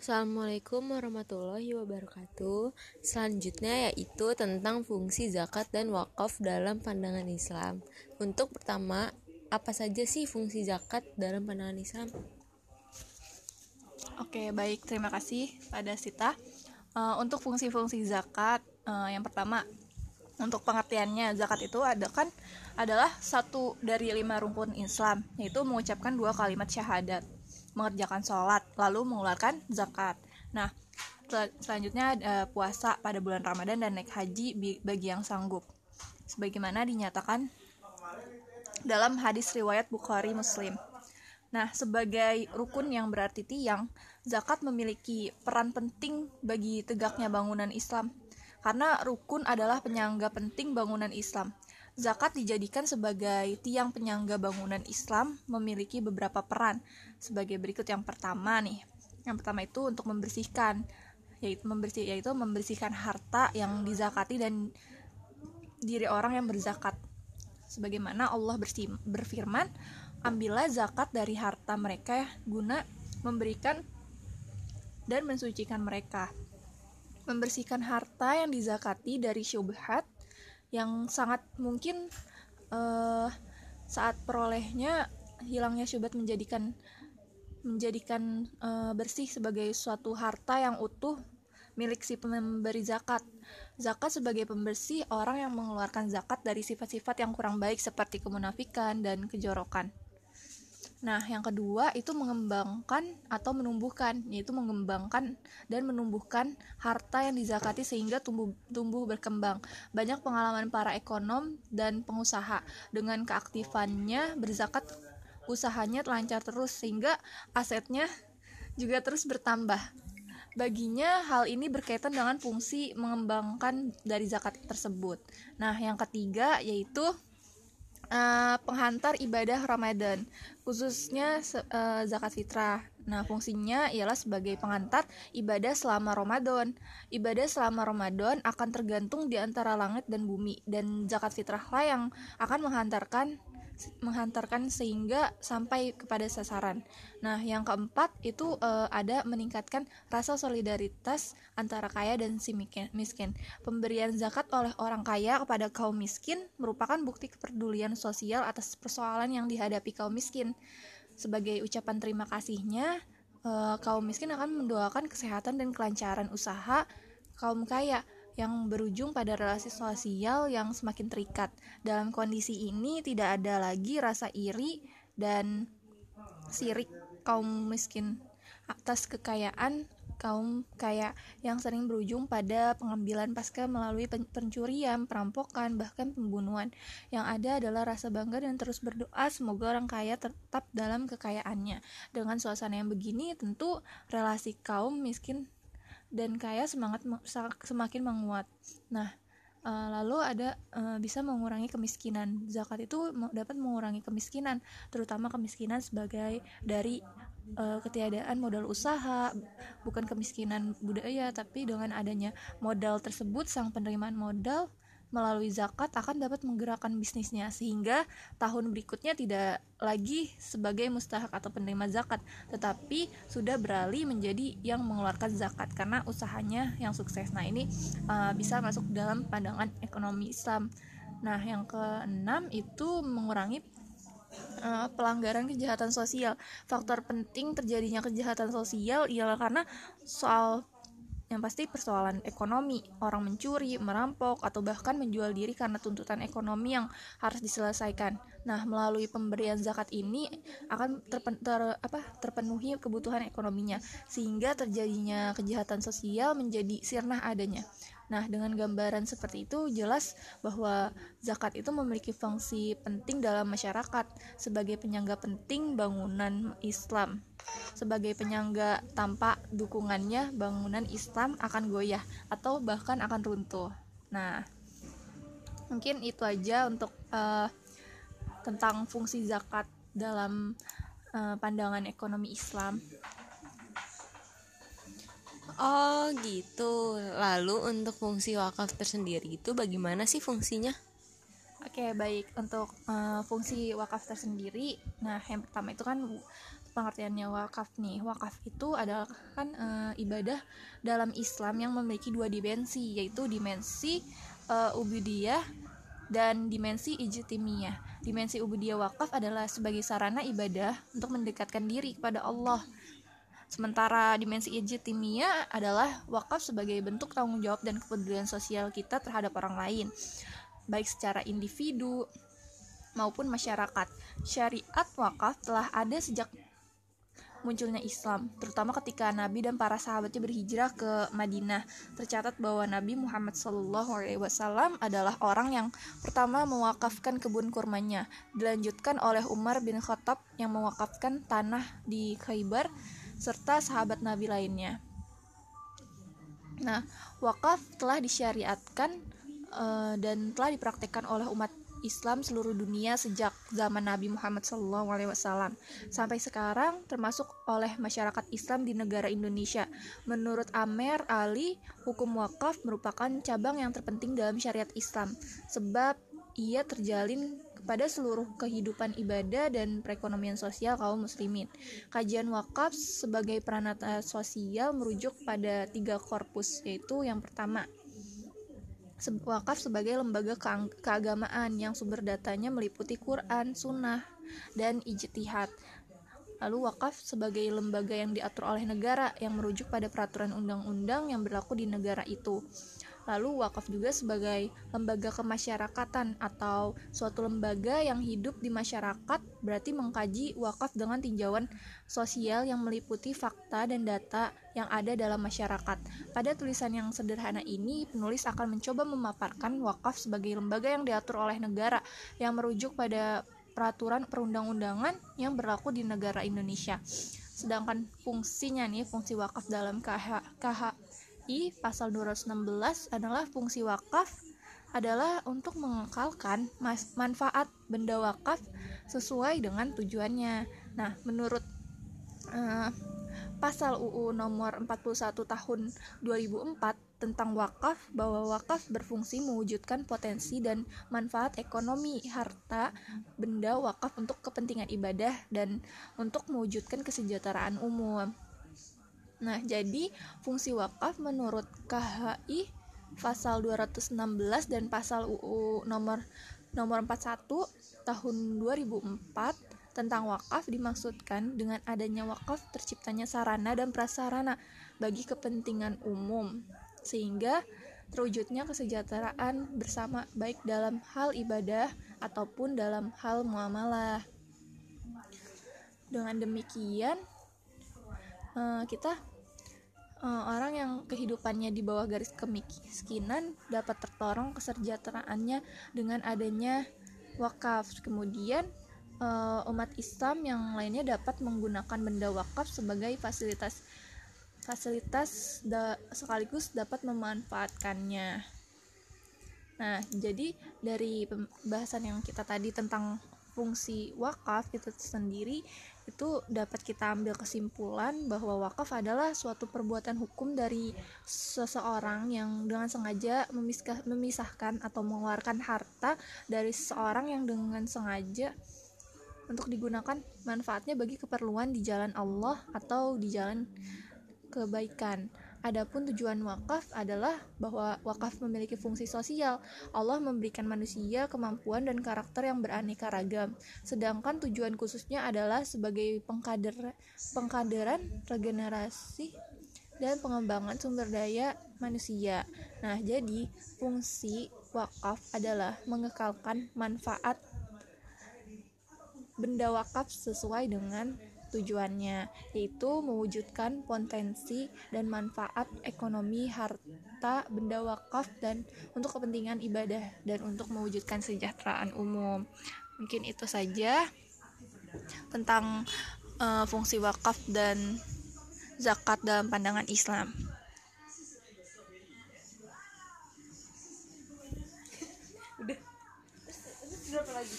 Assalamualaikum warahmatullahi wabarakatuh. Selanjutnya yaitu tentang fungsi zakat dan wakaf dalam pandangan Islam. Untuk pertama, apa saja sih fungsi zakat dalam pandangan Islam? Oke, baik. Terima kasih pada Sita. Uh, untuk fungsi-fungsi zakat, uh, yang pertama, untuk pengertiannya zakat itu ada kan adalah satu dari lima rukun Islam, yaitu mengucapkan dua kalimat syahadat mengerjakan sholat, lalu mengeluarkan zakat. Nah, sel selanjutnya ada puasa pada bulan Ramadan dan naik haji bagi yang sanggup. Sebagaimana dinyatakan dalam hadis riwayat Bukhari Muslim. Nah, sebagai rukun yang berarti tiang, zakat memiliki peran penting bagi tegaknya bangunan Islam. Karena rukun adalah penyangga penting bangunan Islam. Zakat dijadikan sebagai tiang penyangga bangunan Islam memiliki beberapa peran sebagai berikut yang pertama nih. Yang pertama itu untuk membersihkan yaitu membersih yaitu membersihkan harta yang dizakati dan diri orang yang berzakat. Sebagaimana Allah berfirman, ambillah zakat dari harta mereka guna memberikan dan mensucikan mereka. Membersihkan harta yang dizakati dari syubhat yang sangat mungkin uh, saat perolehnya hilangnya syubhat menjadikan menjadikan uh, bersih sebagai suatu harta yang utuh milik si pemberi zakat. Zakat sebagai pembersih orang yang mengeluarkan zakat dari sifat-sifat yang kurang baik seperti kemunafikan dan kejorokan. Nah, yang kedua itu mengembangkan atau menumbuhkan, yaitu mengembangkan dan menumbuhkan harta yang dizakati sehingga tumbuh tumbuh berkembang. Banyak pengalaman para ekonom dan pengusaha dengan keaktifannya berzakat usahanya lancar terus sehingga asetnya juga terus bertambah. Baginya hal ini berkaitan dengan fungsi mengembangkan dari zakat tersebut. Nah, yang ketiga yaitu uh, penghantar ibadah Ramadan, khususnya uh, zakat fitrah. Nah, fungsinya ialah sebagai penghantar ibadah selama Ramadan. Ibadah selama Ramadan akan tergantung di antara langit dan bumi dan zakat fitrah lah yang akan menghantarkan menghantarkan sehingga sampai kepada sasaran. Nah, yang keempat itu uh, ada meningkatkan rasa solidaritas antara kaya dan si miskin. Pemberian zakat oleh orang kaya kepada kaum miskin merupakan bukti kepedulian sosial atas persoalan yang dihadapi kaum miskin. Sebagai ucapan terima kasihnya, uh, kaum miskin akan mendoakan kesehatan dan kelancaran usaha kaum kaya yang berujung pada relasi sosial yang semakin terikat. Dalam kondisi ini tidak ada lagi rasa iri dan sirik kaum miskin atas kekayaan kaum kaya yang sering berujung pada pengambilan pasca melalui pencurian, perampokan, bahkan pembunuhan. Yang ada adalah rasa bangga dan terus berdoa semoga orang kaya tetap dalam kekayaannya. Dengan suasana yang begini, tentu relasi kaum miskin dan kaya semangat semakin menguat. Nah, uh, lalu ada uh, bisa mengurangi kemiskinan. Zakat itu dapat mengurangi kemiskinan, terutama kemiskinan sebagai dari uh, ketiadaan modal usaha, bukan kemiskinan budaya, tapi dengan adanya modal tersebut sang penerimaan modal melalui zakat akan dapat menggerakkan bisnisnya sehingga tahun berikutnya tidak lagi sebagai mustahak atau penerima zakat tetapi sudah beralih menjadi yang mengeluarkan zakat karena usahanya yang sukses. Nah, ini uh, bisa masuk dalam pandangan ekonomi Islam. Nah, yang keenam itu mengurangi uh, pelanggaran kejahatan sosial. Faktor penting terjadinya kejahatan sosial ialah karena soal yang pasti persoalan ekonomi, orang mencuri, merampok, atau bahkan menjual diri karena tuntutan ekonomi yang harus diselesaikan. Nah, melalui pemberian zakat ini akan terpen, ter, apa, terpenuhi kebutuhan ekonominya, sehingga terjadinya kejahatan sosial menjadi sirna adanya. Nah, dengan gambaran seperti itu jelas bahwa zakat itu memiliki fungsi penting dalam masyarakat sebagai penyangga penting bangunan Islam. Sebagai penyangga tanpa dukungannya bangunan Islam akan goyah atau bahkan akan runtuh. Nah, mungkin itu aja untuk uh, tentang fungsi zakat dalam uh, pandangan ekonomi Islam. Oh gitu. Lalu untuk fungsi wakaf tersendiri itu bagaimana sih fungsinya? Oke baik untuk uh, fungsi wakaf tersendiri, nah yang pertama itu kan pengertiannya wakaf nih. Wakaf itu adalah kan e, ibadah dalam Islam yang memiliki dua dimensi yaitu dimensi e, ubudiyah dan dimensi ijtimiyah. Dimensi ubudiyah wakaf adalah sebagai sarana ibadah untuk mendekatkan diri kepada Allah. Sementara dimensi ijtimiyah adalah wakaf sebagai bentuk tanggung jawab dan kepedulian sosial kita terhadap orang lain, baik secara individu maupun masyarakat. Syariat wakaf telah ada sejak munculnya Islam, terutama ketika Nabi dan para sahabatnya berhijrah ke Madinah. Tercatat bahwa Nabi Muhammad SAW adalah orang yang pertama mewakafkan kebun kurmanya, dilanjutkan oleh Umar bin Khattab yang mewakafkan tanah di Khaybar serta sahabat Nabi lainnya. Nah, wakaf telah disyariatkan uh, dan telah dipraktikkan oleh umat Islam seluruh dunia sejak zaman Nabi Muhammad SAW sampai sekarang termasuk oleh masyarakat Islam di negara Indonesia. Menurut Amer Ali, hukum wakaf merupakan cabang yang terpenting dalam syariat Islam sebab ia terjalin kepada seluruh kehidupan ibadah dan perekonomian sosial kaum muslimin. Kajian wakaf sebagai peranata sosial merujuk pada tiga korpus, yaitu yang pertama, wakaf sebagai lembaga keagamaan yang sumber datanya meliputi Quran, Sunnah, dan ijtihad. Lalu wakaf sebagai lembaga yang diatur oleh negara yang merujuk pada peraturan undang-undang yang berlaku di negara itu. Lalu wakaf juga sebagai lembaga kemasyarakatan atau suatu lembaga yang hidup di masyarakat berarti mengkaji wakaf dengan tinjauan sosial yang meliputi fakta dan data yang ada dalam masyarakat. Pada tulisan yang sederhana ini, penulis akan mencoba memaparkan wakaf sebagai lembaga yang diatur oleh negara yang merujuk pada peraturan perundang-undangan yang berlaku di negara Indonesia. Sedangkan fungsinya nih, fungsi wakaf dalam KH, KH I pasal 216 adalah fungsi wakaf adalah untuk mengekalkan manfaat benda wakaf sesuai dengan tujuannya. Nah, menurut uh, pasal UU nomor 41 tahun 2004 tentang wakaf bahwa wakaf berfungsi mewujudkan potensi dan manfaat ekonomi harta benda wakaf untuk kepentingan ibadah dan untuk mewujudkan kesejahteraan umum. Nah, jadi fungsi wakaf menurut KHI pasal 216 dan pasal UU nomor nomor 41 tahun 2004 tentang wakaf dimaksudkan dengan adanya wakaf terciptanya sarana dan prasarana bagi kepentingan umum sehingga terwujudnya kesejahteraan bersama baik dalam hal ibadah ataupun dalam hal muamalah. Dengan demikian eh, kita uh, orang yang kehidupannya di bawah garis kemiskinan dapat tertolong kesejahteraannya dengan adanya wakaf. Kemudian uh, umat Islam yang lainnya dapat menggunakan benda wakaf sebagai fasilitas fasilitas da, sekaligus dapat memanfaatkannya. Nah, jadi dari pembahasan yang kita tadi tentang fungsi wakaf itu sendiri itu dapat kita ambil kesimpulan bahwa wakaf adalah suatu perbuatan hukum dari seseorang yang dengan sengaja memisahkan atau mengeluarkan harta dari seseorang yang dengan sengaja untuk digunakan manfaatnya bagi keperluan di jalan Allah atau di jalan kebaikan. Adapun tujuan wakaf adalah bahwa wakaf memiliki fungsi sosial. Allah memberikan manusia kemampuan dan karakter yang beraneka ragam. Sedangkan tujuan khususnya adalah sebagai pengkader pengkaderan regenerasi dan pengembangan sumber daya manusia. Nah, jadi fungsi wakaf adalah mengekalkan manfaat benda wakaf sesuai dengan tujuannya, yaitu mewujudkan potensi dan manfaat ekonomi harta benda wakaf dan untuk kepentingan ibadah dan untuk mewujudkan kesejahteraan umum. Mungkin itu saja tentang uh, fungsi wakaf dan zakat dalam pandangan Islam. Udah. Terus, lagi?